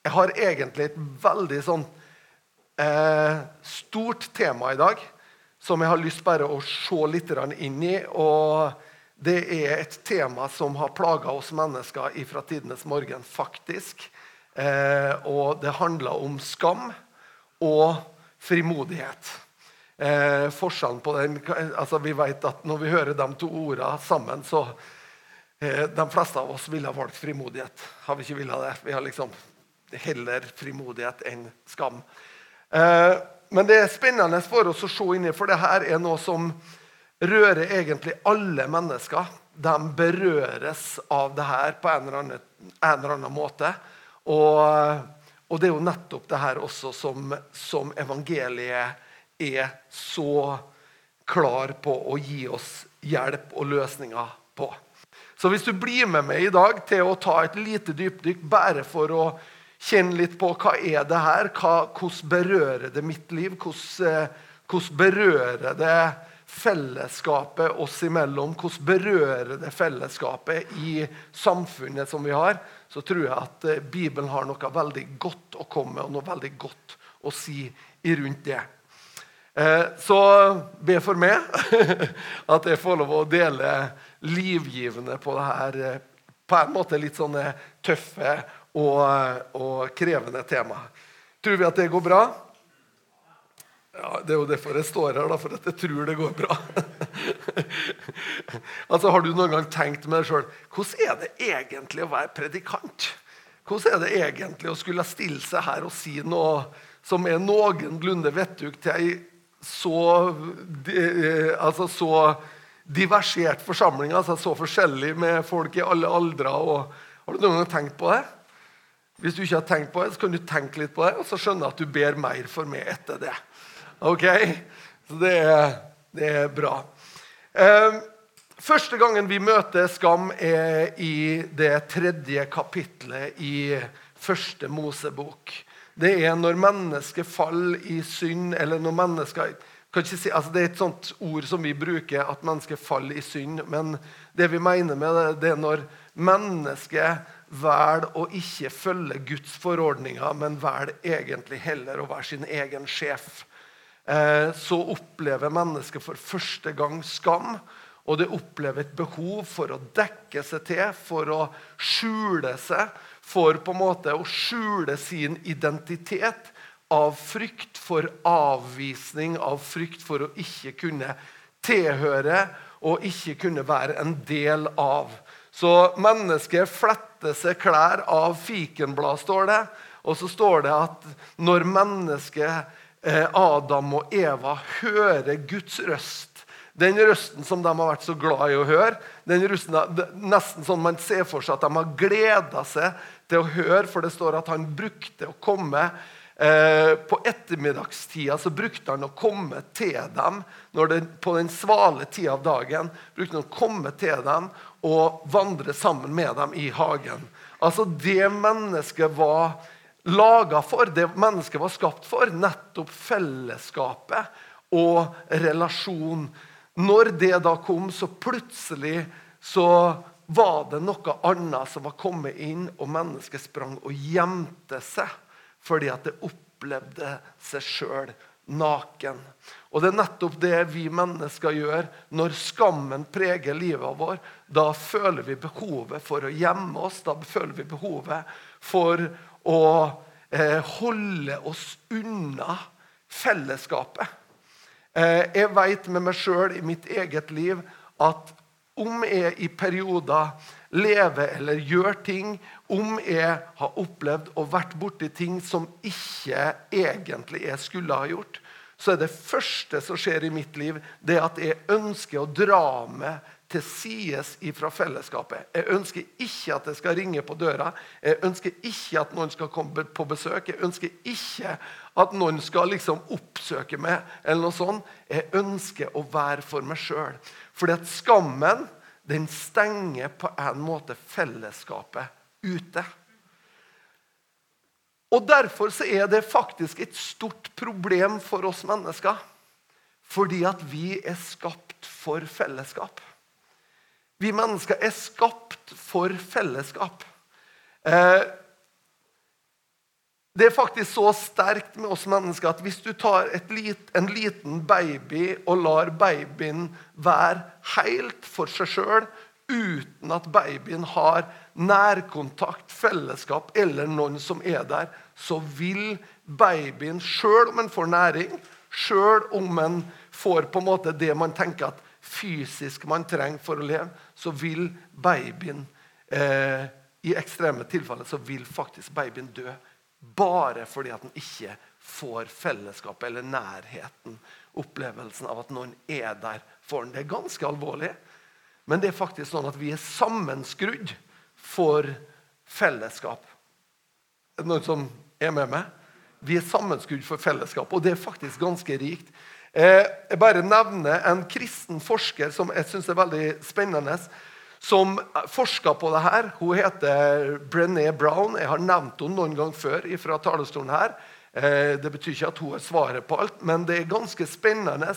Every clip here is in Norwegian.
Jeg har egentlig et veldig sånn eh, stort tema i dag som jeg har lyst bare å se litt inn i. og Det er et tema som har plaga oss mennesker fra tidenes morgen, faktisk. Eh, og det handler om skam og frimodighet. Eh, forskjellen på den, altså Vi vet at når vi hører de to ordene sammen, så eh, De fleste av oss ville ha valgt frimodighet. Har vi ikke villet det? Vi har liksom heller frimodighet enn skam. Eh, men det er spennende for oss å se inn i, for det her er noe som rører egentlig alle mennesker. De berøres av det her på en eller annen, en eller annen måte. Og, og, det er jo nettopp det her også som, som evangeliet er så klar på å gi oss hjelp og løsninger på. Så hvis du blir med meg i dag til å ta et lite dypdykk bare for å Kjenn litt på hva er det her? Hvordan berører det mitt liv? Eh, hvordan berører det fellesskapet oss imellom? Hvordan berører det fellesskapet i samfunnet som vi har? Så tror jeg at eh, Bibelen har noe veldig godt å komme med, og noe veldig godt å si rundt det. Eh, så be for meg at jeg får lov å dele livgivende på det her på en måte litt sånne tøffe og, og krevende tema. Tror vi at det går bra? Ja, Det er jo derfor jeg står her, da, for at jeg tror det går bra. altså, Har du noen gang tenkt med deg sjøl hvordan er det egentlig å være predikant? Hvordan er det egentlig å skulle stille seg her og si noe som er noenlunde vettug til ei så, altså, så diversert forsamling, altså så forskjellig med folk i alle aldre? Har du noen gang tenkt på det? Hvis du ikke har tenkt på det, så kan du tenke litt på det, og så skjønne at du ber mer for meg etter det. Ok? Så det er, det er bra. Eh, første gangen vi møter skam, er i det tredje kapitlet i første Mosebok. Det er når mennesket faller i synd, eller når mennesker Si, altså det er et sånt ord som vi bruker, at mennesket faller i synd. Men det vi mener med det, det er når mennesket velger å ikke følge Guds forordninger, men velger egentlig heller å være sin egen sjef. Eh, så opplever mennesket for første gang skam. Og det opplever et behov for å dekke seg til, for å skjule seg. For på en måte å skjule sin identitet av frykt for avvisning, av frykt for å ikke kunne tilhøre og ikke kunne være en del av. Så mennesket fletter seg klær av fikenblad, står det. Og så står det at når mennesket eh, Adam og Eva hører Guds røst den røsten som de har vært så glad i å høre. den røsten, Nesten sånn man ser for seg at de har gleda seg til å høre, for det står at han brukte å komme Eh, på ettermiddagstida så brukte han å komme til dem det, på den svale tida av dagen. brukte han å komme til dem og vandre sammen med dem i hagen. Altså Det mennesket var laga for, det mennesket var skapt for, nettopp fellesskapet og relasjon. Når det da kom, så plutselig så var det noe annet som var kommet inn, og mennesket sprang og gjemte seg fordi at det opplevde seg sjøl naken. Og Det er nettopp det vi mennesker gjør når skammen preger livet vår. Da føler vi behovet for å gjemme oss, da føler vi behovet for å eh, holde oss unna fellesskapet. Eh, jeg vet med meg sjøl i mitt eget liv at om jeg i perioder lever eller gjør ting, om jeg har opplevd og vært borti ting som ikke egentlig jeg skulle ha gjort, så er det første som skjer i mitt liv, det at jeg ønsker å dra meg til sides ifra fellesskapet. Jeg ønsker ikke at det skal ringe på døra. Jeg ønsker ikke at noen skal komme på besøk. Jeg ønsker ikke at noen skal liksom oppsøke meg. eller noe sånt. Jeg ønsker å være for meg sjøl. At skammen den stenger på en måte fellesskapet ute. Og Derfor så er det faktisk et stort problem for oss mennesker. Fordi at vi er skapt for fellesskap. Vi mennesker er skapt for fellesskap. Eh, Det er faktisk så sterkt med oss mennesker at hvis du tar lit, en liten baby og lar babyen være helt for seg sjøl, uten at babyen har nærkontakt, fellesskap eller noen som er der, så vil babyen, sjøl om den får næring, sjøl om den får på en måte det man tenker at fysisk man trenger for å leve, så vil babyen eh, I ekstreme tilfeller så vil faktisk babyen dø bare fordi at den ikke får fellesskapet eller nærheten. Opplevelsen av at noen er der for den. Det er ganske alvorlig. Men det er faktisk sånn at vi er sammenskrudd for fellesskap. Er det noen som er med meg? Vi er sammenskrudd for fellesskap, og det er faktisk ganske rikt. Eh, jeg bare nevner en kristen forsker som jeg syns er veldig spennende som forska på det her. Hun heter Brené Brown. Jeg har nevnt henne noen gang før fra talerstolen her. Eh, det betyr ikke at hun har svaret på alt, men det er ganske spennende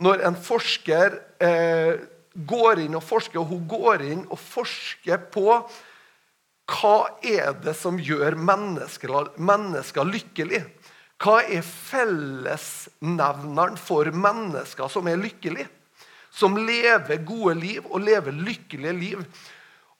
når en forsker eh, går inn og forsker, og hun går inn og forsker på hva er det som gjør mennesker, mennesker lykkelig. Hva er fellesnevneren for mennesker som er lykkelige? Som lever gode liv og lever lykkelige liv.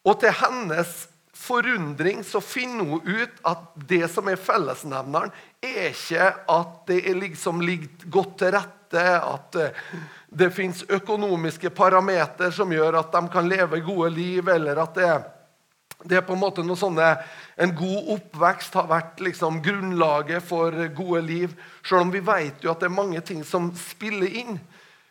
Og til hennes forundring så finner hun ut at det som er fellesnevneren, er ikke at det liksom ligger godt til rette, at eh, det fins økonomiske parametere som gjør at de kan leve gode liv, eller at det, det er på en måte noe sånne, En god oppvekst har vært liksom grunnlaget for gode liv. Selv om vi vet jo at det er mange ting som spiller inn.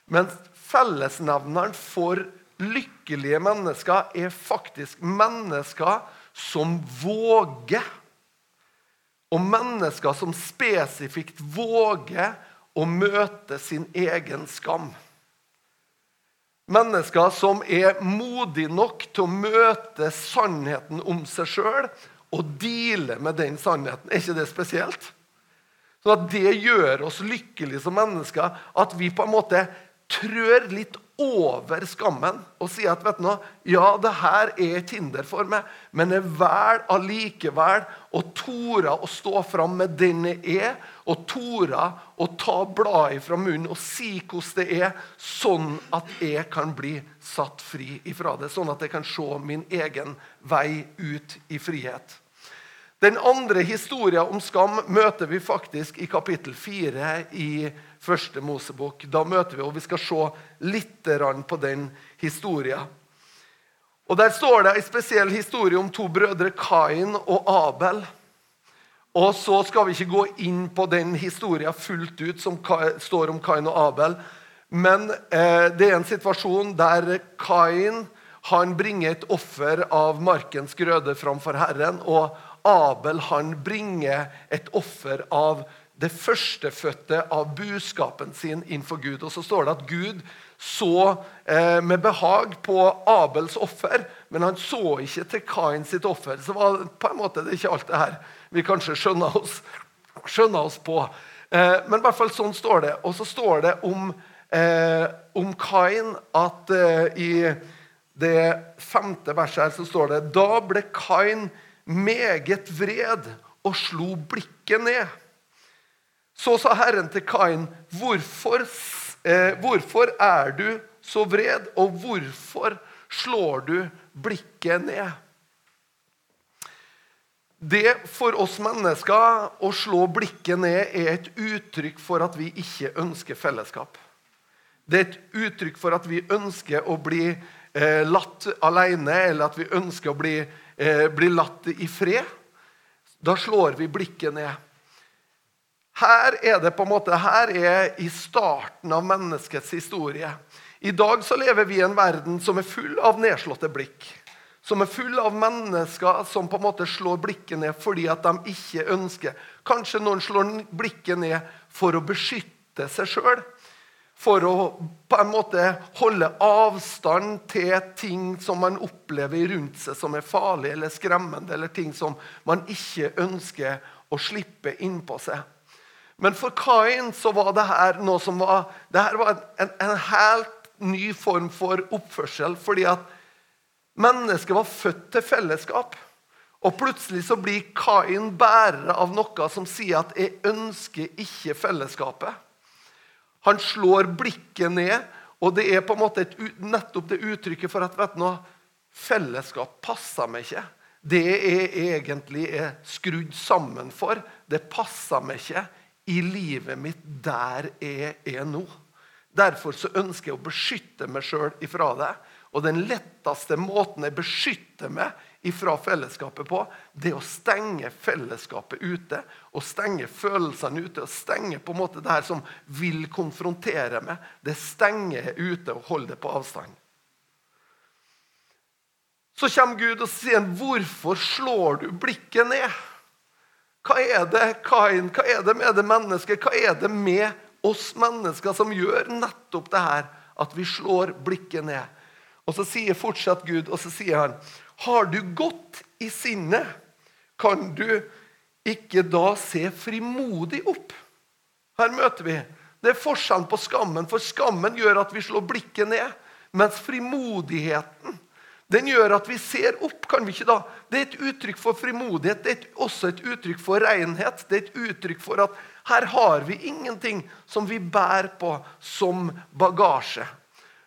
Men Fellesnevneren for lykkelige mennesker er faktisk mennesker som våger. Og mennesker som spesifikt våger å møte sin egen skam. Mennesker som er modige nok til å møte sannheten om seg sjøl og deale med den sannheten. Er ikke det spesielt? Så at Det gjør oss lykkelige som mennesker. At vi på en måte trør litt over skammen og sier at vet du noe, ja, det her er et hinder for meg, men jeg velger allikevel å tore å stå fram med den jeg er, og tore å ta bladet fra munnen og si hvordan det er, sånn at jeg kan bli satt fri ifra det. Sånn at jeg kan se min egen vei ut i frihet. Den andre historien om skam møter vi faktisk i kapittel 4 i første Mosebok. Da møter vi, og vi skal se litt på den historien. Og Der står det en spesiell historie om to brødre, Kain og Abel. Og Så skal vi ikke gå inn på den historien fullt ut som står om Kain og Abel. Men eh, det er en situasjon der Kain han bringer et offer av markens grøde framfor Herren. og Abel han bringer et offer av det førstefødte av buskapen sin innenfor Gud. Og Så står det at Gud så eh, med behag på Abels offer, men han så ikke til Kain sitt offer. Så var på en måte det er ikke alt det her vi kanskje skjønner oss, skjønner oss på. Eh, men i hvert fall sånn står det. Og så står det om, eh, om Kain at eh, i det femte verset her så står det Da ble Kain meget vred og slo blikket ned. Så sa Herren til Kain, hvorfor, eh, hvorfor er du så vred, og hvorfor slår du blikket ned? Det for oss mennesker å slå blikket ned er et uttrykk for at vi ikke ønsker fellesskap. Det er et uttrykk for at vi ønsker å bli eh, latt alene, eller at vi ønsker å bli eh, bli latt i fred, da slår vi blikket ned. Her er det på en måte, her er i starten av menneskets historie. I dag så lever vi i en verden som er full av nedslåtte blikk. Som er full av mennesker som på en måte slår blikket ned fordi at de ikke ønsker. Kanskje noen slår blikket ned for å beskytte seg sjøl for å på en måte holde avstand til ting som man opplever rundt seg som er farlig eller skremmende, eller ting som man ikke ønsker å slippe innpå seg. Men for Kain så var det her noe som var, det her var en, en helt ny form for oppførsel. fordi at mennesket var født til fellesskap. Og plutselig så blir Kain bærer av noe som sier at 'jeg ønsker ikke fellesskapet'. Han slår blikket ned, og det er på en måte et, nettopp det uttrykket for at vet du fellesskap passer meg ikke. Det jeg egentlig er skrudd sammen for, det passer meg ikke i livet mitt der jeg er nå. Derfor så ønsker jeg å beskytte meg sjøl ifra det. Og den letteste måten jeg beskytter meg ifra fellesskapet på, det er å stenge fellesskapet ute. Og stenge følelsene ute. Og stenge på en måte det her som vil konfrontere meg. Det stenger jeg ute og holder det på avstand. Så kommer Gud og sier, 'Hvorfor slår du blikket ned?' Hva er det Kain, hva er det med det mennesket, hva er det med oss mennesker som gjør nettopp det her, at vi slår blikket ned? Og Så sier fortsatt Gud, og så sier han, 'Har du gått i sinnet, kan du ikke da se frimodig opp?' Her møter vi. Det er forskjellen på skammen, for skammen gjør at vi slår blikket ned. Mens frimodigheten den gjør at vi ser opp. kan vi ikke da? Det er et uttrykk for frimodighet. Det er også et uttrykk for renhet. Det er et uttrykk for at her har vi ingenting som vi bærer på som bagasje.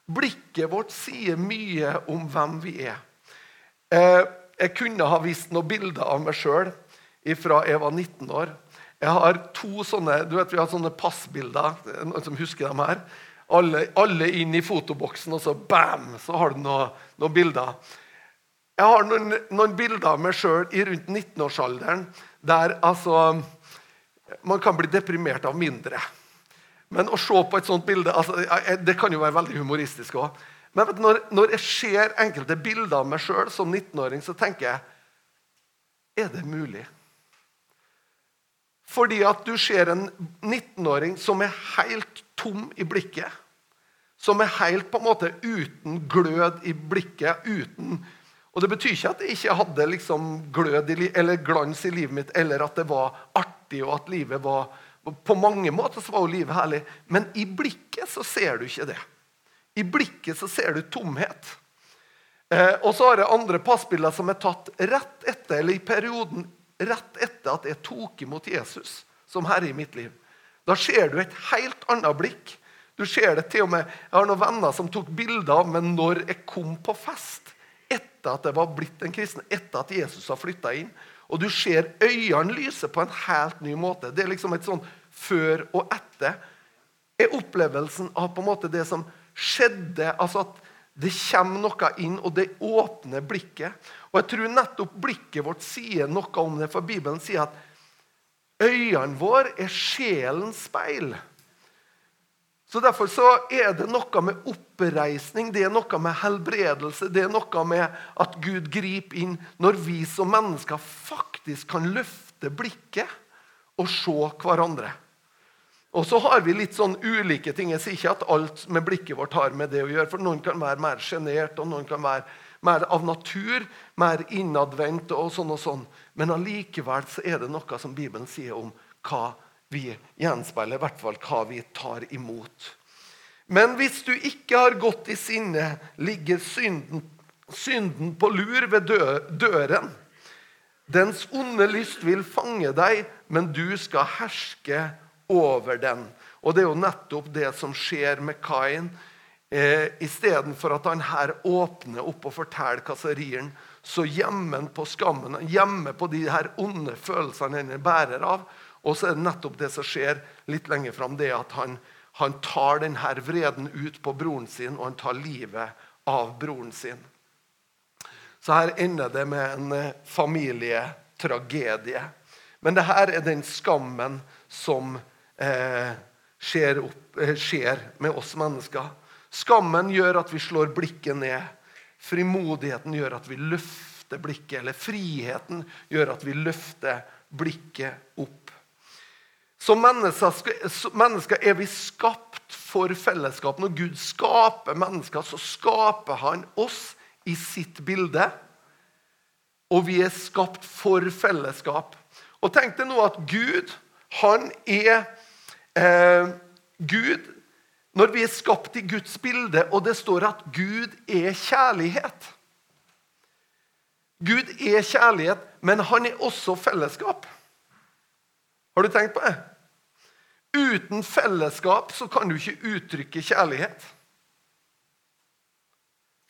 Blikket vårt sier mye om hvem vi er. Eh, jeg kunne ha vist noen bilder av meg sjøl fra jeg var 19 år. Jeg har to sånne du vet vi har sånne passbilder. Noen som husker dem her? Alle, alle, inn i fotoboksen, og så bam, så har du noen, noen bilder. Jeg har noen, noen bilder av meg sjøl i rundt 19-årsalderen der altså Man kan bli deprimert av mindre. Men å se på et sånt bilde altså, Det kan jo være veldig humoristisk òg. Men vet, når, når, jeg ser enkelte bilder av meg sjøl som 19-åring, så tenker jeg Er det mulig? Fordi at du ser en 19-åring som er helt tom i blikket som er helt på en måte uten glød i blikket. uten... Og Det betyr ikke at jeg ikke hadde liksom glød i, eller glans i livet mitt, eller at det var artig og at livet var På mange måter så var jo livet herlig, men i blikket så ser du ikke det. I blikket så ser du tomhet. Eh, og så har jeg andre passbilder som er tatt rett etter, eller i perioden rett etter at jeg tok imot Jesus som herre i mitt liv. Da ser du et helt annet blikk. Du ser det til og med, Jeg har noen venner som tok bilder av meg når jeg kom på fest. Etter at jeg var blitt en kristen, etter at Jesus har flytta inn. Og du ser øynene lyse på en helt ny måte. Det er liksom et sånn før og etter. Er opplevelsen av på en måte det som skjedde. altså at det kommer noe inn, og det åpner blikket. Og jeg tror nettopp blikket vårt sier noe om det, for Bibelen sier at øynene våre er sjelens speil. Så Derfor så er det noe med oppreisning, det er noe med helbredelse, det er noe med at Gud griper inn når vi som mennesker faktisk kan løfte blikket og se hverandre. Og så har vi litt sånn ulike ting. Jeg sier ikke at alt med blikket vårt har med det å gjøre. For noen kan være mer sjenert, og noen kan være mer av natur, mer innadvendt og sånn og sånn. Men allikevel så er det noe som Bibelen sier om hva vi gjenspeiler i hvert fall hva vi tar imot. Men hvis du ikke har gått i sinne, ligger synden, synden på lur ved dø, døren. Dens onde lyst vil fange deg, men du skal herske over den. Og Det er jo nettopp det som skjer med Kain. Eh, Istedenfor at han her åpner opp og forteller kasserieren, så gjemmer han på skammen, gjemmer på de her onde følelsene han bærer av. Og så er det nettopp det som skjer litt lenger fram, det at han, han tar denne vreden ut på broren sin, og han tar livet av broren sin. Så her ender det med en eh, familietragedie. Men det her er den skammen som eh, skjer, opp, eh, skjer med oss mennesker. Skammen gjør at vi slår blikket ned. Frimodigheten gjør at vi løfter blikket. Eller friheten gjør at vi løfter blikket opp. Som mennesker, er vi skapt for fellesskap. Når Gud skaper mennesker, så skaper han oss i sitt bilde. Og vi er skapt for fellesskap. Og tenk deg nå at Gud, han er eh, Gud Når vi er skapt i Guds bilde, og det står at Gud er kjærlighet Gud er kjærlighet, men han er også fellesskap. Har du tenkt på det? Uten fellesskap så kan du ikke uttrykke kjærlighet.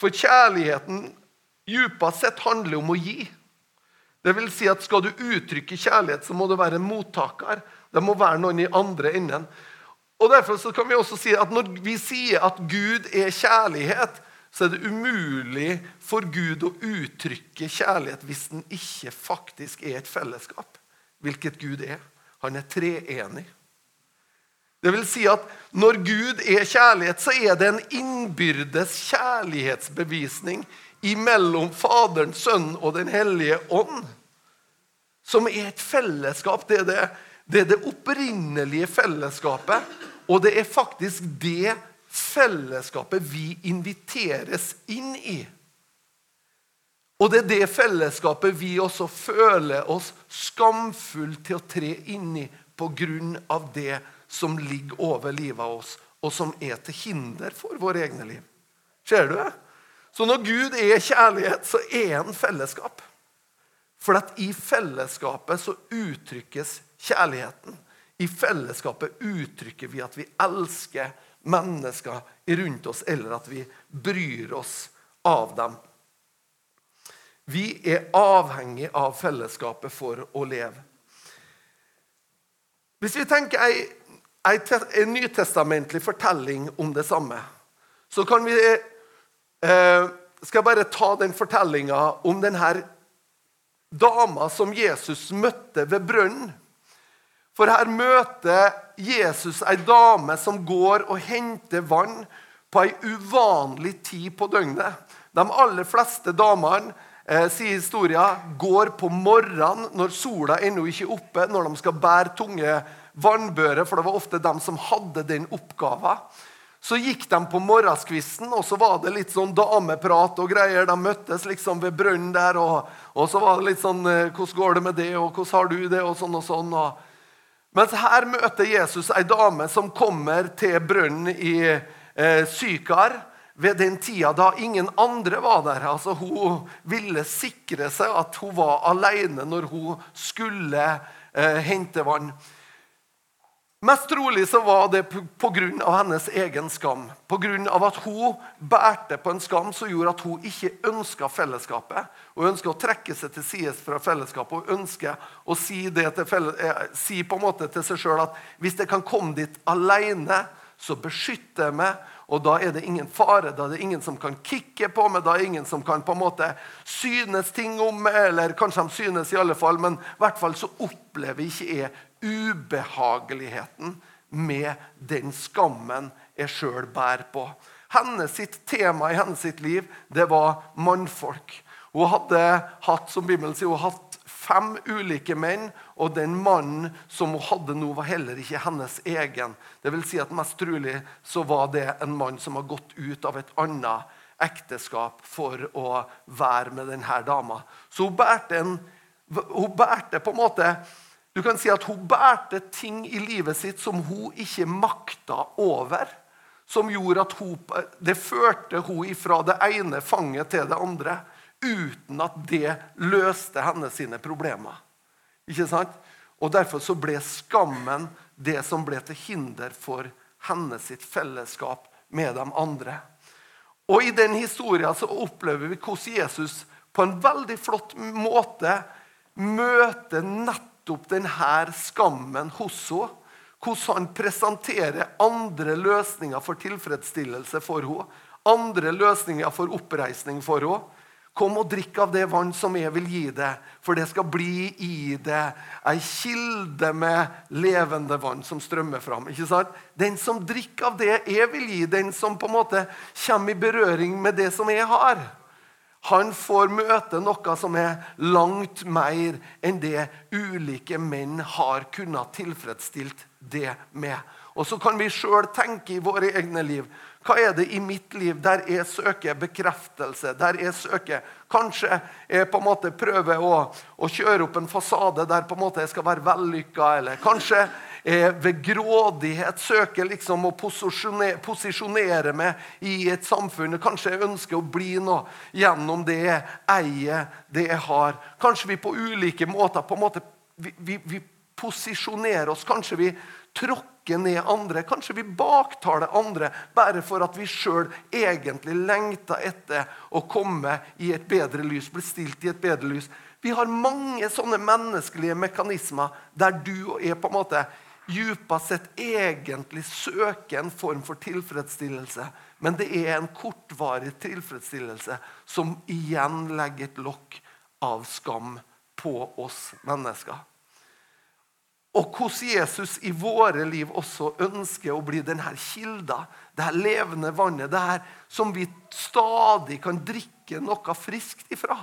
For kjærligheten djupest sett handler om å gi. Det vil si at Skal du uttrykke kjærlighet, så må du være en mottaker. Det må være noen i andre enden. Og Derfor så kan vi også si at når vi sier at Gud er kjærlighet, så er det umulig for Gud å uttrykke kjærlighet hvis den ikke faktisk er et fellesskap. Hvilket Gud er. Han er treenig. Det vil si at når Gud er kjærlighet, så er det en innbyrdes kjærlighetsbevisning imellom Faderen, Sønnen og Den hellige ånd. Som er et fellesskap. Det er det, det er det opprinnelige fellesskapet. Og det er faktisk det fellesskapet vi inviteres inn i. Og det er det fellesskapet vi også føler oss skamfulle til å tre inn i pga. det som ligger over livet av oss, og som er til hinder for våre egne liv. Ser du det? Så når Gud er kjærlighet, så er han fellesskap. For at i fellesskapet så uttrykkes kjærligheten. I fellesskapet uttrykker vi at vi elsker mennesker rundt oss, eller at vi bryr oss av dem. Vi er avhengig av fellesskapet for å leve. Hvis vi tenker en nytestamentlig fortelling om det samme, så kan vi eh, Skal jeg bare ta den fortellinga om denne dama som Jesus møtte ved brønnen. For her møter Jesus ei dame som går og henter vann på ei uvanlig tid på døgnet. De aller fleste damene eh, sier historien, går på morgenen når sola ennå ikke er oppe, når de skal bære tunge vannbører, for det var ofte dem som hadde den oppgaven. Så gikk de på morgenskvisten, og så var det litt sånn dameprat og greier. De møttes liksom ved brønnen der, og, og, så var det litt sånn eh, 'Hvordan går det med det?' og 'Hvordan har du det?' og sånn og sånn. og mens her møter Jesus ei dame som kommer til brønnen i eh, Sykar ved den tida da ingen andre var der. Altså, hun ville sikre seg at hun var alene når hun skulle eh, hente vann. Mest trolig så var det pga. hennes egen skam. Pga. at hun bærte på en skam som gjorde at hun ikke ønska fellesskapet. Hun ønska å trekke seg til side fra fellesskapet og ønsker å si, eh, si på en måte til seg sjøl at hvis jeg kan komme dit alene, så beskytter jeg meg. Og da er det ingen fare, da er det ingen som kan kicke på meg, da er det ingen som kan på en måte synes ting om meg, eller kanskje de synes i alle fall, men i hvert fall så opplever ikke jeg ubehageligheten med den skammen jeg sjøl bærer på. Hennes sitt tema i hennes sitt liv det var mannfolk. Hun hadde hatt som Bibelen sier, hun hatt fem ulike menn, og den mannen som hun hadde nå, var heller ikke hennes egen. Det vil si at Mest trolig så var det en mann som har gått ut av et annet ekteskap for å være med denne dama. Så hun bærte, en, hun bærte på en måte du kan si at Hun bærte ting i livet sitt som hun ikke makta over. Som gjorde at hun, det førte hun ifra det ene fanget til det andre. Uten at det løste hennes sine problemer. Ikke sant? Og Derfor så ble skammen det som ble til hinder for hennes sitt fellesskap med de andre. Og I den historien så opplever vi hvordan Jesus på en veldig flott måte møter nettopp denne skammen hos henne. Hvordan han presenterer andre løsninger for tilfredsstillelse for henne. Andre løsninger for oppreisning for henne. Kom og drikk av det vann som jeg vil gi deg, for det skal bli i deg ei kilde med levende vann som strømmer fram. Ikke sant? Den som drikker av det jeg vil gi, den som på en måte kommer i berøring med det som jeg har, han får møte noe som er langt mer enn det ulike menn har kunnet tilfredsstilt det med. Og så kan vi sjøl tenke i våre egne liv. Hva er det i mitt liv der jeg søker bekreftelse? Der jeg søker Kanskje jeg på en måte prøver å, å kjøre opp en fasade der på en måte jeg skal være vellykka. Eller kanskje jeg ved grådighet søker liksom å posisjonere, posisjonere meg i et samfunn. Kanskje jeg ønsker å bli noe gjennom det jeg eier, det jeg har. Kanskje vi på ulike måter på en måte, vi, vi, vi posisjonerer oss. Kanskje vi tråkker ned andre. Kanskje vi baktaler andre bare for at vi sjøl egentlig lengter etter å komme i et bedre lys, bli stilt i et bedre lys. Vi har mange sånne menneskelige mekanismer der du og jeg på en måte djupest sett egentlig søker en form for tilfredsstillelse. Men det er en kortvarig tilfredsstillelse som igjen legger et lokk av skam på oss mennesker. Og hvordan Jesus i våre liv også ønsker å bli denne kilda, det her levende vannet, det her som vi stadig kan drikke noe friskt ifra.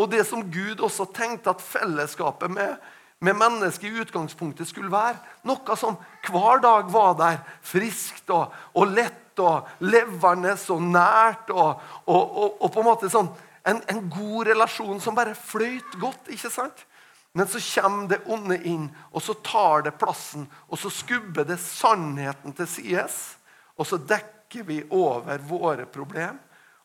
Og det som Gud også tenkte at fellesskapet med, med mennesket i utgangspunktet skulle være. Noe som hver dag var der, friskt og, og lett og levende og nært. Og, og, og på en måte sånn, en, en god relasjon som bare fløyt godt. ikke sant? Men så kommer det onde inn, og så tar det plassen. Og så skubber det sannheten til sides. Og så dekker vi over våre problem.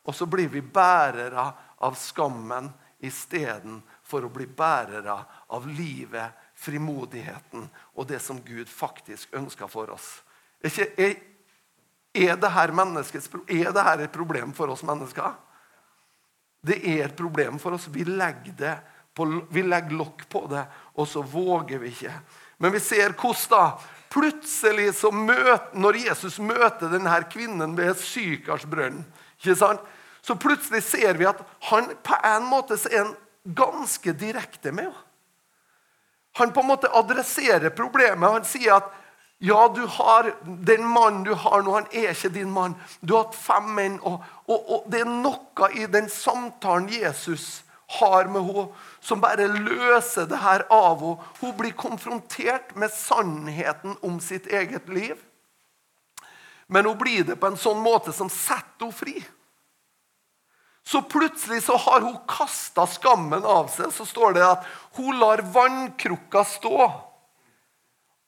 Og så blir vi bærere av skammen istedenfor å bli bærere av livet, frimodigheten og det som Gud faktisk ønsker for oss. Er, er, er dette et problem for oss mennesker? Det er et problem for oss. Vi legger det på, vi legger lokk på det, og så våger vi ikke. Men vi ser hvordan da, plutselig møter, Når Jesus møter denne kvinnen ved Sykarsbrønnen, så plutselig ser vi at han på en måte er en ganske direkte med henne. Han på en måte adresserer problemet. Han sier at ja, du har, den mannen du har nå, han er ikke din mann. Du har hatt fem menn. Og, og, og det er noe i den samtalen Jesus har med henne, som bare løser det her av henne. Hun blir konfrontert med sannheten om sitt eget liv. Men hun blir det på en sånn måte som setter henne fri. Så plutselig så har hun kasta skammen av seg. Så står det at hun lar vannkrukka stå.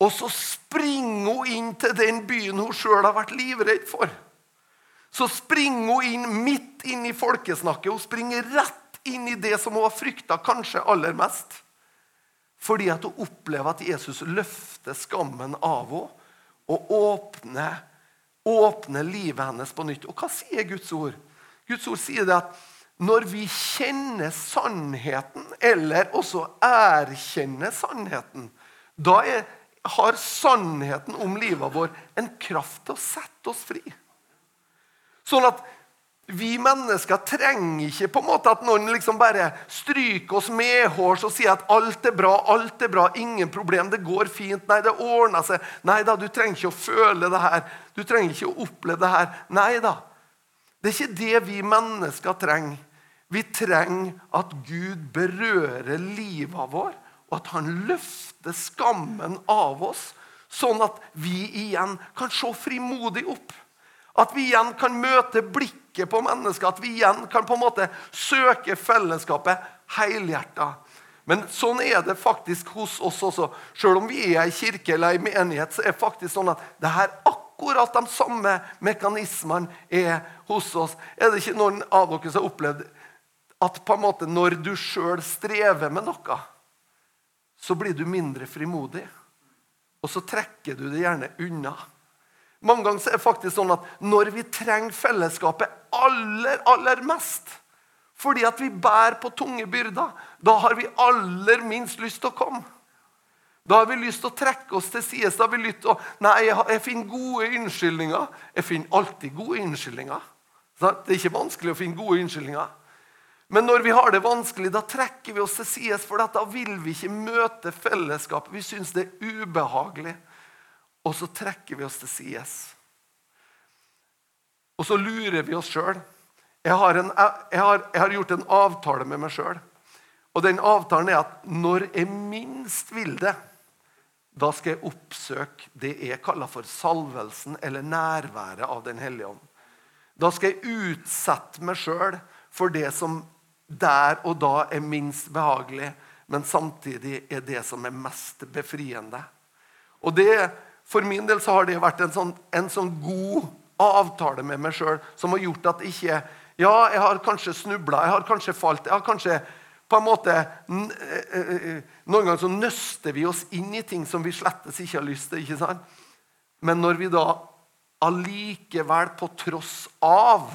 Og så springer hun inn til den byen hun sjøl har vært livredd for. Så springer hun inn midt inn i folkesnakket. Hun springer rett inn i det som hun har frykta kanskje aller mest. Fordi at hun opplever at Jesus løfter skammen av henne og åpner, åpner livet hennes på nytt. Og hva sier Guds ord? Guds ord sier det at når vi kjenner sannheten, eller også erkjenner sannheten, da er, har sannheten om livet vår en kraft til å sette oss fri. Sånn at vi mennesker trenger ikke på en måte at noen liksom bare stryker oss medhårs og sier at alt er bra, alt er bra, ingen problem, det går fint. Nei, det ordner seg. Nei da, du trenger ikke å føle det her. Du trenger ikke å oppleve det her. Nei da. Det er ikke det vi mennesker trenger. Vi trenger at Gud berører livet vår, og at han løfter skammen av oss, sånn at vi igjen kan se frimodig opp. At vi igjen kan møte blikket på mennesker. At vi igjen kan på en måte søke fellesskapet helhjerta. Men sånn er det faktisk hos oss også. Selv om vi er i kirke eller i menighet, så er det faktisk sånn at det her akkurat de samme mekanismene er hos oss. Er det ikke noen av dere som har opplevd at på en måte når du sjøl strever med noe, så blir du mindre frimodig? Og så trekker du det gjerne unna. Mange ganger er det faktisk sånn at når vi trenger fellesskapet aller, aller mest, fordi at vi bærer på tunge byrder, da har vi aller minst lyst til å komme. Da har vi lyst til å trekke oss til side. Da har vi lyst til å, Nei, jeg finner gode unnskyldninger. Jeg finner alltid gode unnskyldninger. Det er ikke vanskelig å finne gode unnskyldninger. Men når vi har det vanskelig, da trekker vi oss til side, for da vil vi ikke møte fellesskapet. Vi syns det er ubehagelig. Og så trekker vi oss til sides. Og så lurer vi oss sjøl. Jeg, jeg, jeg, har gjort en avtale med meg sjøl. Og den avtalen er at når jeg minst vil det, da skal jeg oppsøke det jeg kaller for salvelsen eller nærværet av Den hellige ånd. Da skal jeg utsette meg sjøl for det som der og da er minst behagelig, men samtidig er det som er mest befriende. Og det, for min del så har det vært en sånn, en sånn god avtale med meg sjøl som har gjort at ikke Ja, jeg har kanskje snubla, jeg har kanskje falt. jeg har kanskje på en måte, eh, eh, eh, Noen ganger så nøster vi oss inn i ting som vi slettes ikke har lyst til. ikke sant? Men når vi da allikevel, på tross av,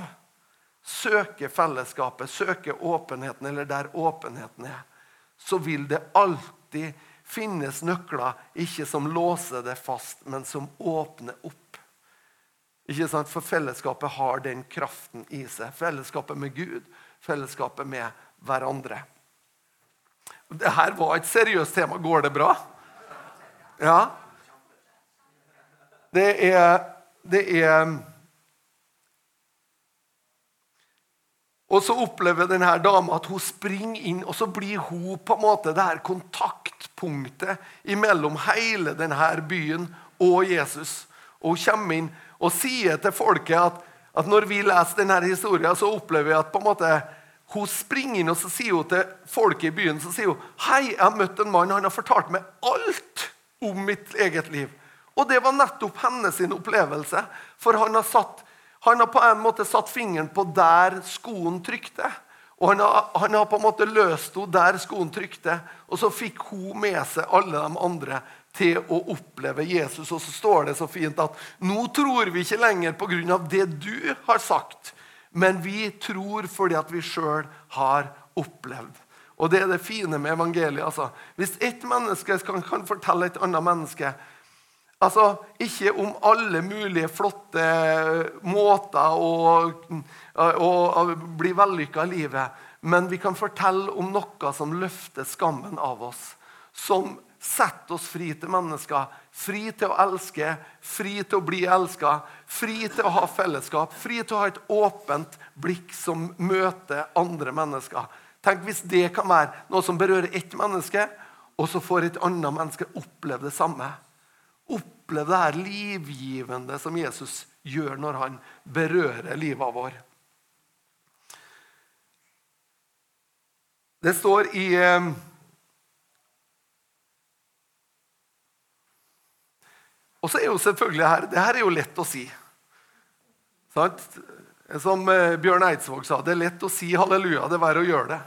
søker fellesskapet, søker åpenheten, eller der åpenheten er, så vil det alltid finnes nøkler, ikke som låser det fast, men som åpner opp. Ikke sant? For fellesskapet har den kraften i seg. Fellesskapet med Gud, fellesskapet med hverandre. Dette var et seriøst tema. Går det bra? Ja. Det er, det er Og så opplever denne dama at hun springer inn, og så blir hun på en måte det her kontaktpunktet mellom hele denne byen og Jesus. Og hun kommer inn og sier til folket at, at når vi leser denne historien, så opplever vi at på en måte hun springer inn og så sier hun til folket i byen så sier hun, hei, jeg har møtt en mann, han har fortalt meg alt om mitt eget liv. Og det var nettopp hennes opplevelse. For han har satt han har på en måte satt fingeren på der skoen trykte. Og han har, han har på en måte løst henne der skoen trykte. Og så fikk hun med seg alle de andre til å oppleve Jesus. Og så står det så fint at nå tror vi ikke lenger pga. det du har sagt, men vi tror fordi at vi sjøl har opplevd. Og det er det fine med evangeliet. Altså. Hvis ett menneske kan, kan fortelle et annet menneske Altså, Ikke om alle mulige flotte måter å, å, å bli vellykka i livet, men vi kan fortelle om noe som løfter skammen av oss. Som setter oss fri til mennesker. Fri til å elske, fri til å bli elska, fri til å ha fellesskap. Fri til å ha et åpent blikk som møter andre mennesker. Tenk hvis det kan være noe som berører ett menneske, og så får et annet menneske oppleve det samme oppleve det her livgivende som Jesus gjør når han berører livet vår. Det står i eh, Og så er jo selvfølgelig her, det her er jo lett å si. Sant? Som eh, Bjørn Eidsvåg sa, det er lett å si halleluja, det er verre å gjøre det.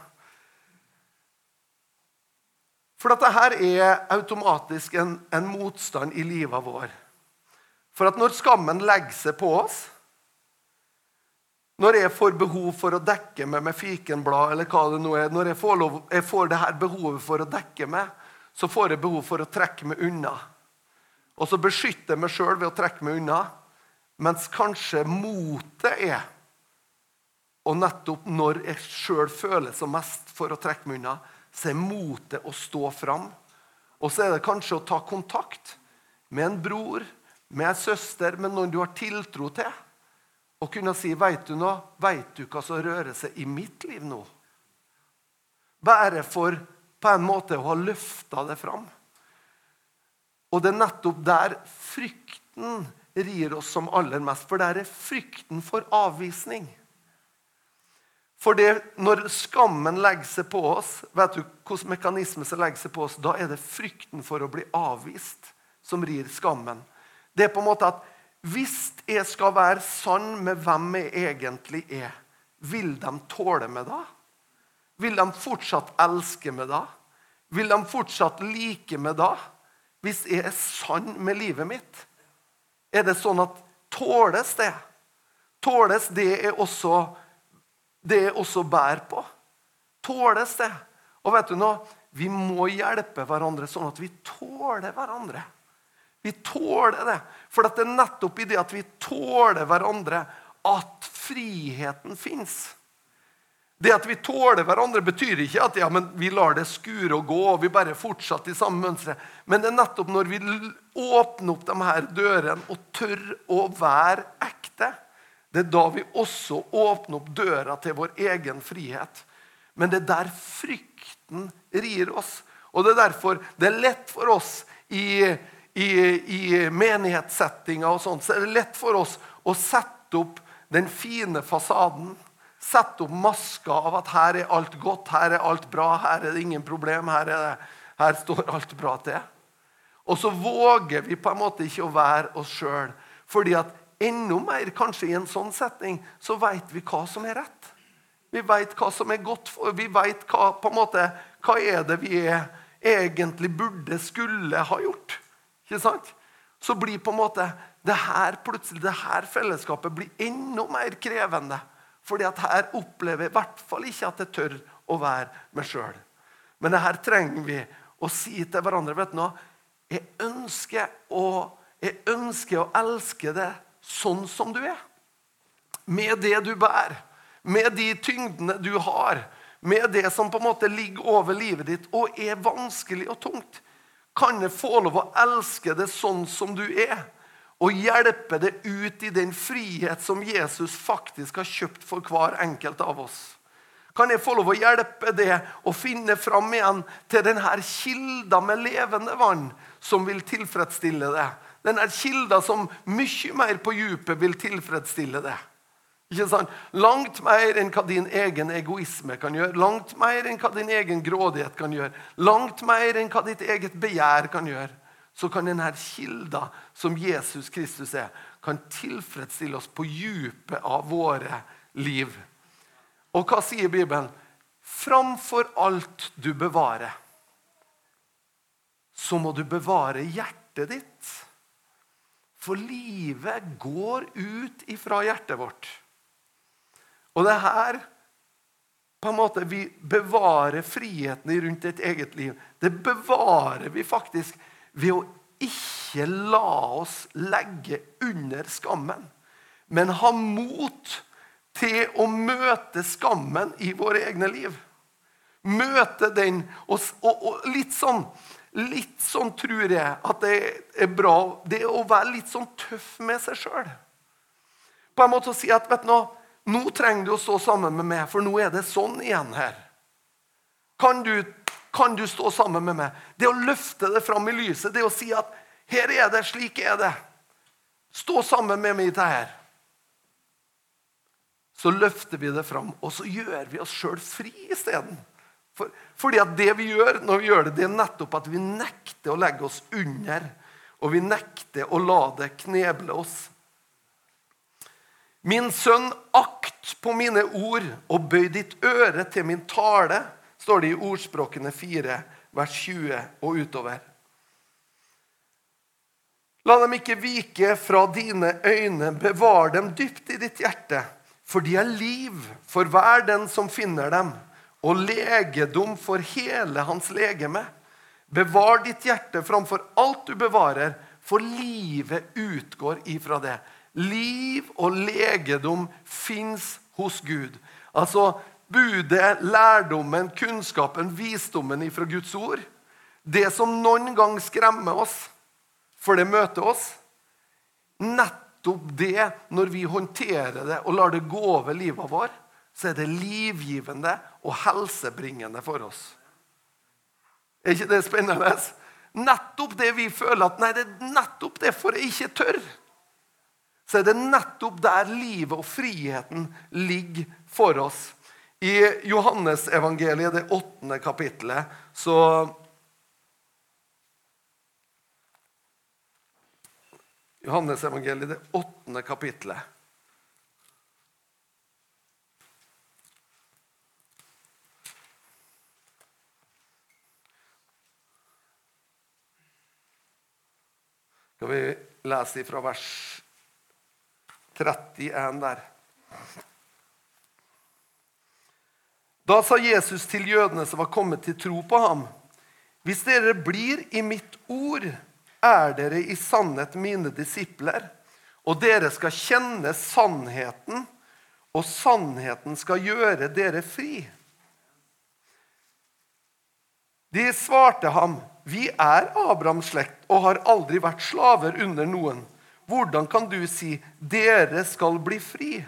For dette her er automatisk en, en, motstand i livet vår. For at når skammen legger seg på oss Når jeg får behov for å dekke meg med fikenblad, eller hva det nå er, når jeg får, lov, jeg får det her behovet for å dekke meg, så får jeg behov for å trekke meg unna. Og så beskytter jeg meg sjøl ved å trekke meg unna. Mens kanskje motet er Og nettopp når jeg sjøl føler som mest for å trekke meg unna, så er motet å stå fram. Og så er det kanskje å ta kontakt med en bror, med en søster, med noen du har tiltro til. Og kunne si 'Veit du noe? Veit du hva som rører seg i mitt liv nå?' Bare for på en måte å ha løfta det fram. Og det er nettopp der frykten rir oss som aller mest. For der er frykten for avvisning. For det, når skammen legger seg på oss, vet du hvilken mekanisme som legger seg på oss? Da er det frykten for å bli avvist som rir skammen. Det er på en måte at hvis jeg skal være sann med hvem jeg egentlig er, vil de tåle meg da? Vil de fortsatt elske meg da? Vil de fortsatt like meg da? Hvis jeg er sann med livet mitt? Er det sånn at tåles det? Tåles det er også det er også bærer på. Tåles det. Og vet du noe? Vi må hjelpe hverandre sånn at vi tåler hverandre. Vi tåler det. For det er nettopp i det at vi tåler hverandre, at friheten fins. Det at vi tåler hverandre, betyr ikke at ja, vi lar det skure og gå. og vi bare fortsetter i samme mønstre. Men det er nettopp når vi åpner opp de her dørene og tør å være ekte, det er da vi også åpner opp døra til vår egen frihet. Men det er der frykten rir oss. Og det er derfor det er lett for oss i, i, i menighetssettinga og sånt, så er det lett for oss å sette opp den fine fasaden. Sette opp maska av at her er alt godt, her er alt bra, her er det ingen problem, her, det, her står alt bra til. Og så våger vi på en måte ikke å være oss sjøl. Fordi at enda mer, kanskje i en sånn setning, så veit vi hva som er rett. Vi veit hva som er godt. Vi veit hva, på en måte, hva er det vi er, egentlig burde, skulle ha gjort. Ikke sant? Så blir på en måte det her plutselig, det her fellesskapet blir enda mer krevende. Fordi at her opplever jeg i hvert fall ikke at jeg tør å være meg sjøl. Men det her trenger vi å si til hverandre. vet du noe? Jeg ønsker å, jeg ønsker å elske deg sånn som du er. Med det du bærer med de tyngdene du har, med det som på en måte ligger over livet ditt og er vanskelig og tungt, kan jeg få lov å elske det sånn som du er, og hjelpe det ut i den frihet som Jesus faktisk har kjøpt for hver enkelt av oss. Kan jeg få lov å hjelpe det å finne fram igjen til denne kilda med levende vann som vil tilfredsstille det? Denne kilda som mye mer på djupet vil tilfredsstille det. Ikke sant? Langt mer enn hva din egen egoisme kan gjøre. Langt mer enn hva din egen grådighet kan gjøre. Langt mer enn hva ditt eget begjær kan gjøre. Så kan denne kilda som Jesus Kristus er, kan tilfredsstille oss på djupet av våre liv. Og hva sier Bibelen? Framfor alt du bevarer, så må du bevare hjertet ditt. For livet går ut ifra hjertet vårt. Og det er her på en måte vi bevarer friheten rundt et eget liv. Det bevarer vi faktisk ved å ikke la oss legge under skammen, men ha mot til å møte skammen i våre egne liv. Møte den. Og, og, og litt sånn litt sånn tror jeg at det er bra det å være litt sånn tøff med seg sjøl. På en måte å si at vet du nå trenger du å stå sammen med meg, for nå er det sånn igjen her. Kan du, kan du stå sammen med meg? Det å løfte det fram i lyset, det å si at her er det, slik er det. Stå sammen med meg i dette her. Så løfter vi det fram, og så gjør vi oss sjøl fri isteden. For, fordi at det vi gjør når vi gjør det, det er nettopp at vi nekter å legge oss under. Og vi nekter å la det kneble oss. Min sønn, akt på mine ord og bøy ditt øre til min tale, står det i Ordspråkene 4, vers 20 og utover. La dem ikke vike fra dine øyne, bevar dem dypt i ditt hjerte, for de er liv for hver den som finner dem, og legedom for hele hans legeme. Bevar ditt hjerte framfor alt du bevarer, for livet utgår ifra det. Liv og legedom fins hos Gud. Altså budet, lærdommen, kunnskapen, visdommen ifra Guds ord. Det som noen gang skremmer oss, for det møter oss. Nettopp det, når vi håndterer det og lar det gå over livet vårt, så er det livgivende og helsebringende for oss. Er ikke det spennende? Nettopp det vi føler at Nei, det er nettopp derfor jeg ikke tør så er det nettopp der livet og friheten ligger for oss. I Johannesevangeliet, det åttende kapittelet, så Johannesevangeliet, det åttende kapittelet. Skal vi lese fra vers 31 der. Da sa Jesus til jødene som var kommet til tro på ham.: Hvis dere blir i mitt ord, er dere i sannhet mine disipler, og dere skal kjenne sannheten, og sannheten skal gjøre dere fri. De svarte ham, 'Vi er Abrahams slekt og har aldri vært slaver under noen.' Hvordan kan du si 'dere skal bli fri'?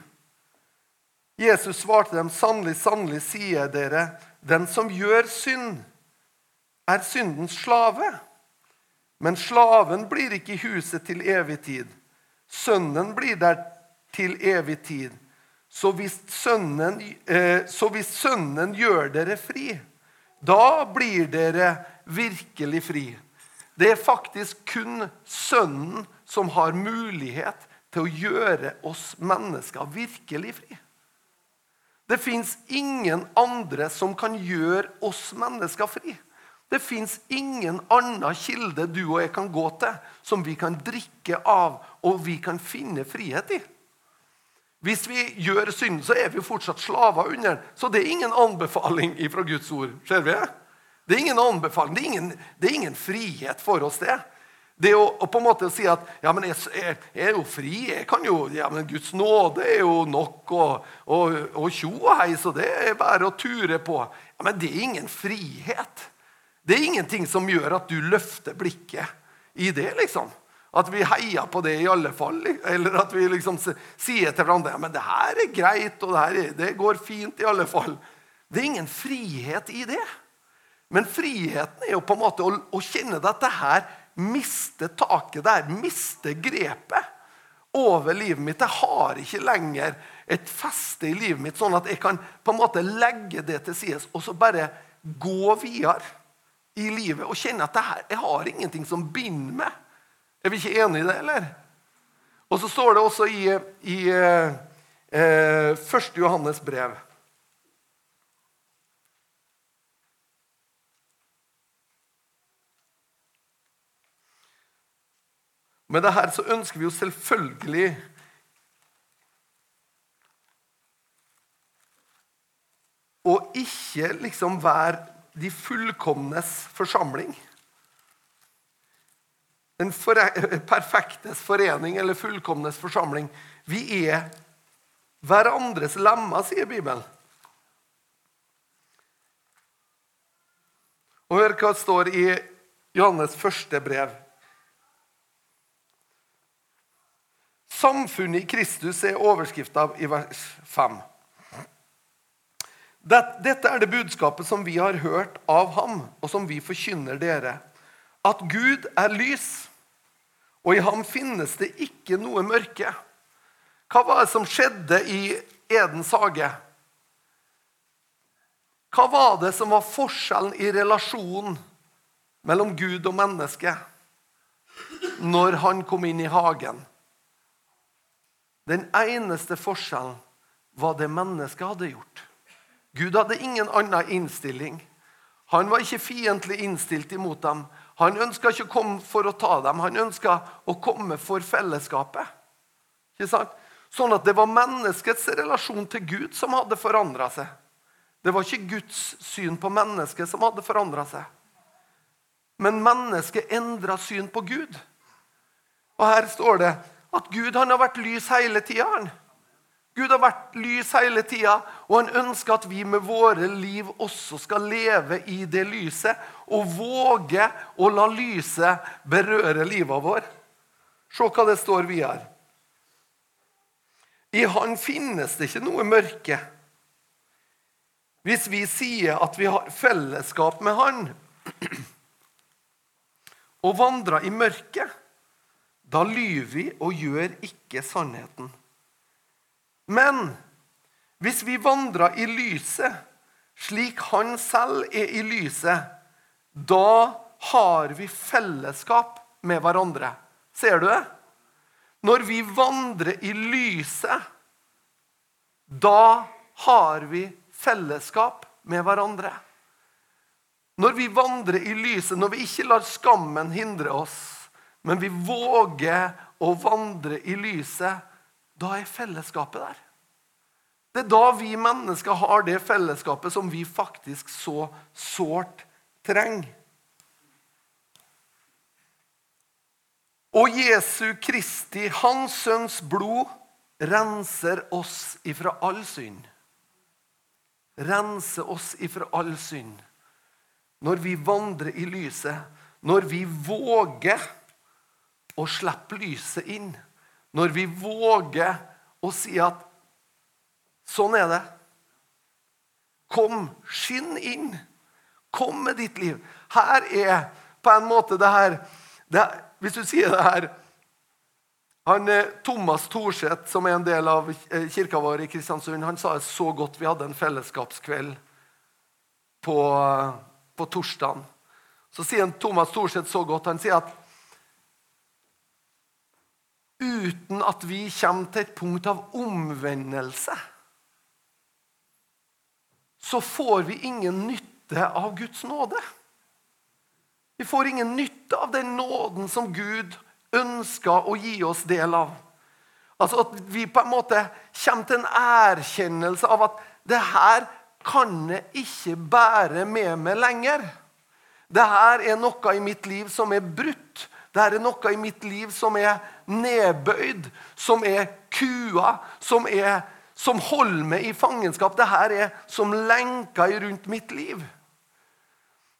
Jesus svarte dem, 'Sannelig, sannelig, sier jeg dere, den som gjør synd, er syndens slave.' Men slaven blir ikke i huset til evig tid. Sønnen blir der til evig tid. Så hvis, sønnen, eh, så hvis sønnen gjør dere fri, da blir dere virkelig fri. Det er faktisk kun Sønnen som har mulighet til å gjøre oss mennesker virkelig fri. Det fins ingen andre som kan gjøre oss mennesker fri. Det fins ingen annen kilde du og jeg kan gå til, som vi kan drikke av og vi kan finne frihet i. Hvis vi gjør synd, så er vi fortsatt slaver under den. Så det er ingen anbefaling fra Guds ord. Ser vi? Det er ingen anbefaling, det er ingen, det er ingen frihet for oss, det. Det å, på en måte si at ja, men jeg, jeg, jeg, er jo fri. jeg kan jo, ja, men Guds nåde er jo nok, og tjo og hei, så det er bare å ture på. Ja, Men det er ingen frihet. Det er ingenting som gjør at du løfter blikket i det. liksom. At vi heier på det i alle fall. Eller at vi liksom sier til hverandre ja, men det her er greit, og det, her, det går fint i alle fall. Det er ingen frihet i det. Men friheten er jo på en måte å, å kjenne dette her, miste taket der, miste grepet over livet mitt. Jeg har ikke lenger et feste i livet mitt, sånn at jeg kan på en måte legge det til side og så bare gå videre i livet og kjenne at her, jeg har ingenting som binder meg. Er vi ikke enige i det, eller? Og så står det også i, i eh, 1. Eh, Johannes brev Med det her så ønsker vi jo selvfølgelig å ikke liksom være de fullkomnes forsamling en perfektes forening eller fullkomnes forsamling. Vi er hverandres lemmer, sier Bibelen. Og Hør hva det står i Johannes første brev. Samfunnet i Kristus er overskrifta i vers 5. Dette er det budskapet som vi har hørt av ham, og som vi forkynner dere. At Gud er lys, og i ham finnes det ikke noe mørke. Hva var det som skjedde i Edens hage? Hva var det som var forskjellen i relasjonen mellom Gud og menneske når han kom inn i hagen? Den eneste forskjellen var det mennesket hadde gjort. Gud hadde ingen annen innstilling. Han var ikke fiendtlig innstilt imot dem. Han ønska ikke å komme for å ta dem, han ønska å komme for fellesskapet. Sånn at det var menneskets relasjon til Gud som hadde forandra seg. Det var ikke Guds syn på mennesket som hadde forandra seg. Men mennesket endra syn på Gud. Og her står det at Gud har vært lys hele tida. Gud har vært lys hele tida, og han ønsker at vi med våre liv også skal leve i det lyset og våge å la lyset berøre livet vår. Se hva det står videre. I Han finnes det ikke noe mørke. Hvis vi sier at vi har fellesskap med Han og vandrer i mørket, da lyver vi og gjør ikke sannheten. Men hvis vi vandrer i lyset, slik Han selv er i lyset, da har vi fellesskap med hverandre. Ser du det? Når vi vandrer i lyset, da har vi fellesskap med hverandre. Når vi vandrer i lyset, når vi ikke lar skammen hindre oss, men vi våger å vandre i lyset, da er fellesskapet der. Det er da vi mennesker har det fellesskapet som vi faktisk så sårt trenger. Og Jesu Kristi, Hans Sønns blod, renser oss ifra all synd. Renser oss ifra all synd. Når vi vandrer i lyset, når vi våger å slipper lyset inn når vi våger å si at sånn er det. Kom, skinn inn. Kom med ditt liv. Her er på en måte det her det, Hvis du sier det her han, eh, Thomas Thorseth, som er en del av eh, kirka vår i Kristiansund, han sa det så godt. Vi hadde en fellesskapskveld på, på torsdagen. Så sier Thomas Thorseth så godt. Han sier at uten at vi kommer til et punkt av omvendelse, så får vi ingen nytte av Guds nåde. Vi får ingen nytte av den nåden som Gud ønsker å gi oss del av. Altså At vi på en måte kommer til en erkjennelse av at det her kan jeg ikke bære med meg lenger. Det her er noe i mitt liv som er brutt. Det er noe i mitt liv som er nedbøyd, som er kua, som, er, som holder meg i fangenskap. Det her er som lenker rundt mitt liv.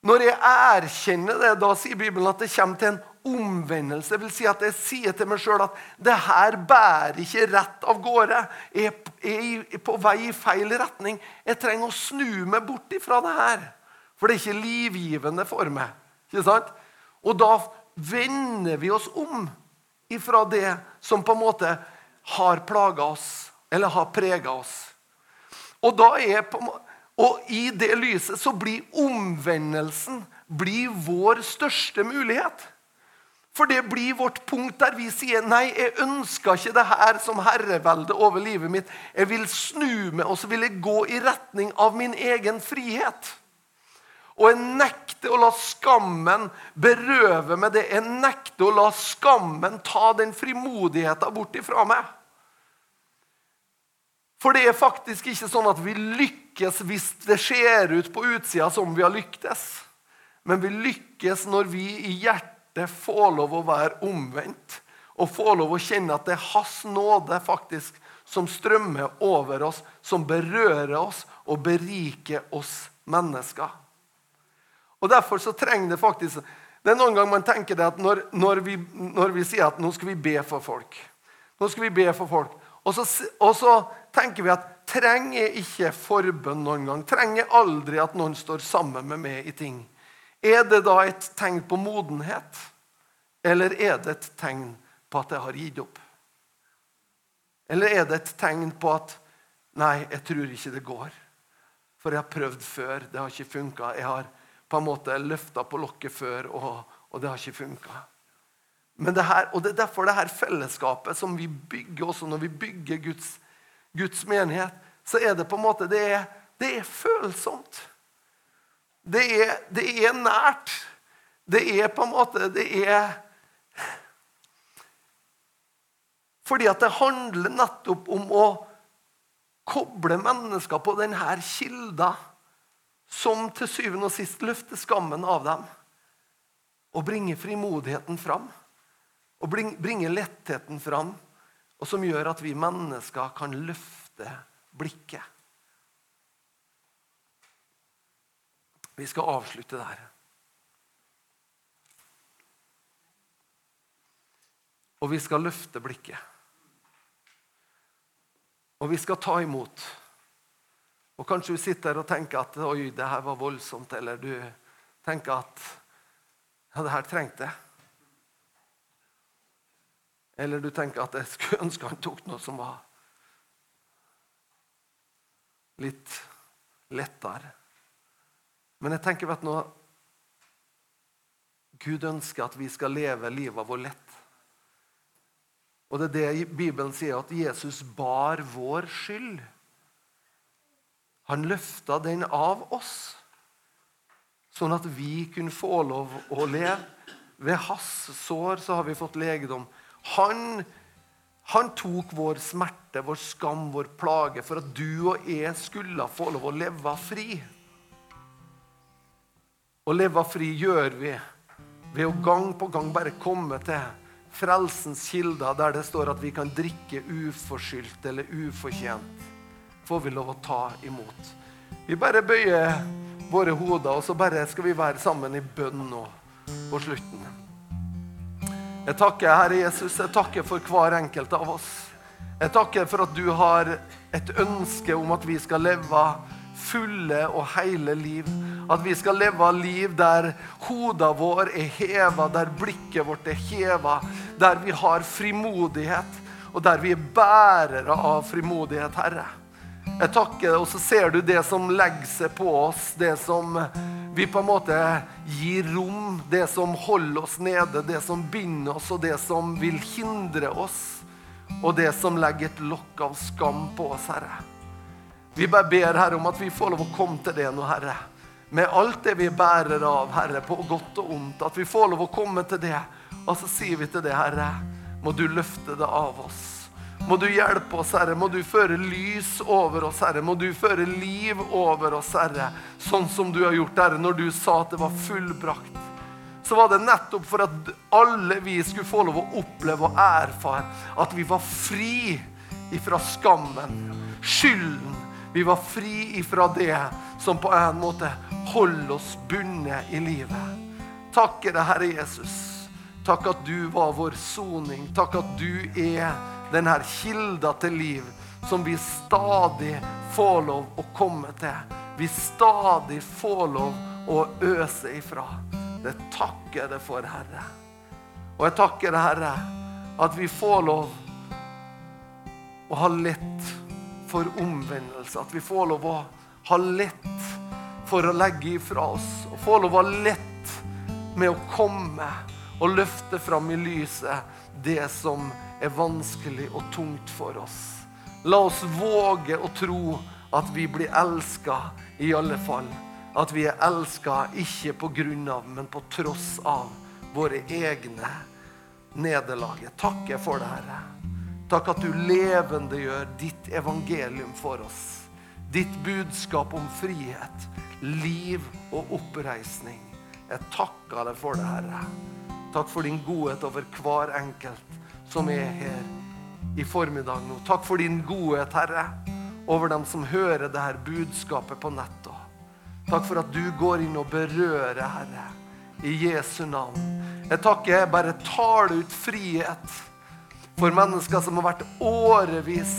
Når jeg erkjenner det, da sier Bibelen at det kommer til en omvendelse. Det vil si at jeg sier til meg sjøl at det her bærer ikke rett av gårde. Jeg er på vei i feil retning. Jeg trenger å snu meg bort ifra det her. For det er ikke livgivende for meg. Ikke sant? Og da vender vi oss om ifra det som på en måte har plaga oss, eller har prega oss. Og, da er på, og i det lyset så blir omvendelsen blir vår største mulighet. For det blir vårt punkt der vi sier nei, jeg ønsker ikke det her som herrevelde over livet mitt. Jeg vil snu meg, og så vil jeg gå i retning av min egen frihet. Og jeg nekter å la skammen berøve meg det. Jeg nekter å la skammen ta den frimodigheten bort ifra meg. For det er faktisk ikke sånn at vi lykkes hvis det ser ut på utsida som vi har lyktes. Men vi lykkes når vi i hjertet får lov å være omvendt. Og får lov å kjenne at det er Hans nåde faktisk som strømmer over oss, som berører oss og beriker oss mennesker. Og Derfor så trenger det faktisk Det er noen ganger man tenker det at når, når, vi, når vi sier at nå skal vi be for folk Nå skal vi be for folk. Og så, og så tenker vi at trenger ikke forbønn noen gang? Trenger aldri at noen står sammen med meg i ting? Er det da et tegn på modenhet, eller er det et tegn på at jeg har gitt opp? Eller er det et tegn på at Nei, jeg tror ikke det går. For jeg har prøvd før. Det har ikke funka. Jeg har på en måte løfta på lokket før, og, og, det har ikke funka. Det og det er derfor det her fellesskapet som vi bygger også når vi bygger Guds, Guds menighet, så er det på en måte det er, det er følsomt. Det er, det er nært. Det er på en måte Det er Fordi at det handler nettopp om å koble mennesker på denne kilda som til syvende og sist løfter skammen av dem og bringer frimodigheten fram. Og bringer lettheten fram, og som gjør at vi mennesker kan løfte blikket. Vi skal avslutte der. Og vi skal løfte blikket. Og vi skal ta imot. Og Kanskje du sitter og tenker at oi, det her var voldsomt, eller du tenker at ja, det her trengte jeg. Eller du tenker at jeg skulle ønske han tok noe som var litt lettere. Men jeg tenker vet du Gud ønsker at vi skal leve livet vårt lett. Og det er det Bibelen sier, at Jesus bar vår skyld. Han løfta den av oss, sånn at vi kunne få lov å leve. Ved hans sår så har vi fått legedom. Han, han tok vår smerte, vår skam, vår plage, for at du og jeg skulle få lov å leve fri. Å leve fri gjør vi ved å gang på gang bare komme til frelsens kilder, der det står at vi kan drikke uforskyldt eller ufortjent. Får vi lov å ta imot. Vi bare bøyer våre hoder, og så bare skal vi være sammen i bønn nå på slutten. Jeg takker, Herre Jesus, jeg takker for hver enkelt av oss. Jeg takker for at du har et ønske om at vi skal leve fulle og hele liv. At vi skal leve liv der hodet vår er heva, der blikket vårt er heva, der vi har frimodighet, og der vi er bærere av frimodighet, Herre. Jeg takker, og så ser du det som legger seg på oss, det som vi på en måte gir rom, det som holder oss nede, det som binder oss, og det som vil hindre oss, og det som legger et lokk av skam på oss, Herre. Vi bare ber Herre om at vi får lov å komme til det nå, Herre. Med alt det vi bærer av, Herre, på godt og ondt. At vi får lov å komme til det. Og så sier vi til det, Herre, må du løfte det av oss. Må du hjelpe oss, Herre. Må du føre lys over oss, Herre. Må du føre liv over oss, Herre. Sånn som du har gjort, Herre, når du sa at det var fullbrakt. Så var det nettopp for at alle vi skulle få lov å oppleve og erfare at vi var fri ifra skammen, skylden. Vi var fri ifra det som på en måte holder oss bundet i livet. Takke deg, Herre Jesus. Takk at du var vår soning. Takk at du er denne kilda til liv som vi stadig får lov å komme til. Vi stadig får lov å øse ifra. Det takker jeg for, Herre. Og jeg takker deg, Herre, at vi får lov å ha lett for omvendelse. At vi får lov å ha lett for å legge ifra oss. Og få lov å ha lett med å komme og løfte fram i lyset det som er vanskelig og tungt for oss. La oss våge å tro at vi blir elska i alle fall. At vi er elska ikke på grunn av, men på tross av våre egne nederlag. Takk takker for det, Herre. Takk at du levendegjør ditt evangelium for oss. Ditt budskap om frihet, liv og oppreisning. Jeg takker deg for det, Herre. Takk for din godhet over hver enkelt som er her i formiddag nå. Takk for din godhet, Herre, over dem som hører dette budskapet på nettet. Takk for at du går inn og berører, Herre, i Jesu navn. Jeg takker, jeg bare tar ut frihet for mennesker som har vært årevis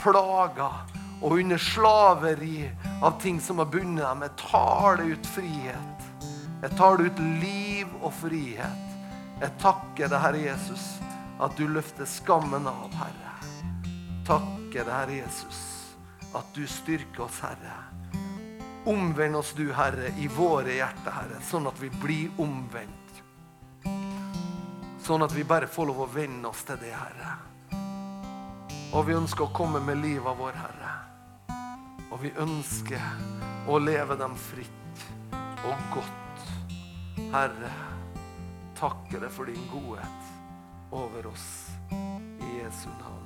plaga og under slaveri av ting som har bundet dem. Jeg tar ut frihet. Jeg tar ut liv og frihet. Jeg takker deg, Herre Jesus at du løfter skammen av, Herre. Takke deg, Herre Jesus, at du styrker oss, Herre. Omvend oss, du, Herre, i våre hjerter, Herre, sånn at vi blir omvendt. Sånn at vi bare får lov å vende oss til det, Herre. Og vi ønsker å komme med livet vår, Herre. Og vi ønsker å leve dem fritt og godt. Herre, takker deg for din godhet over oss. I Jesu navn.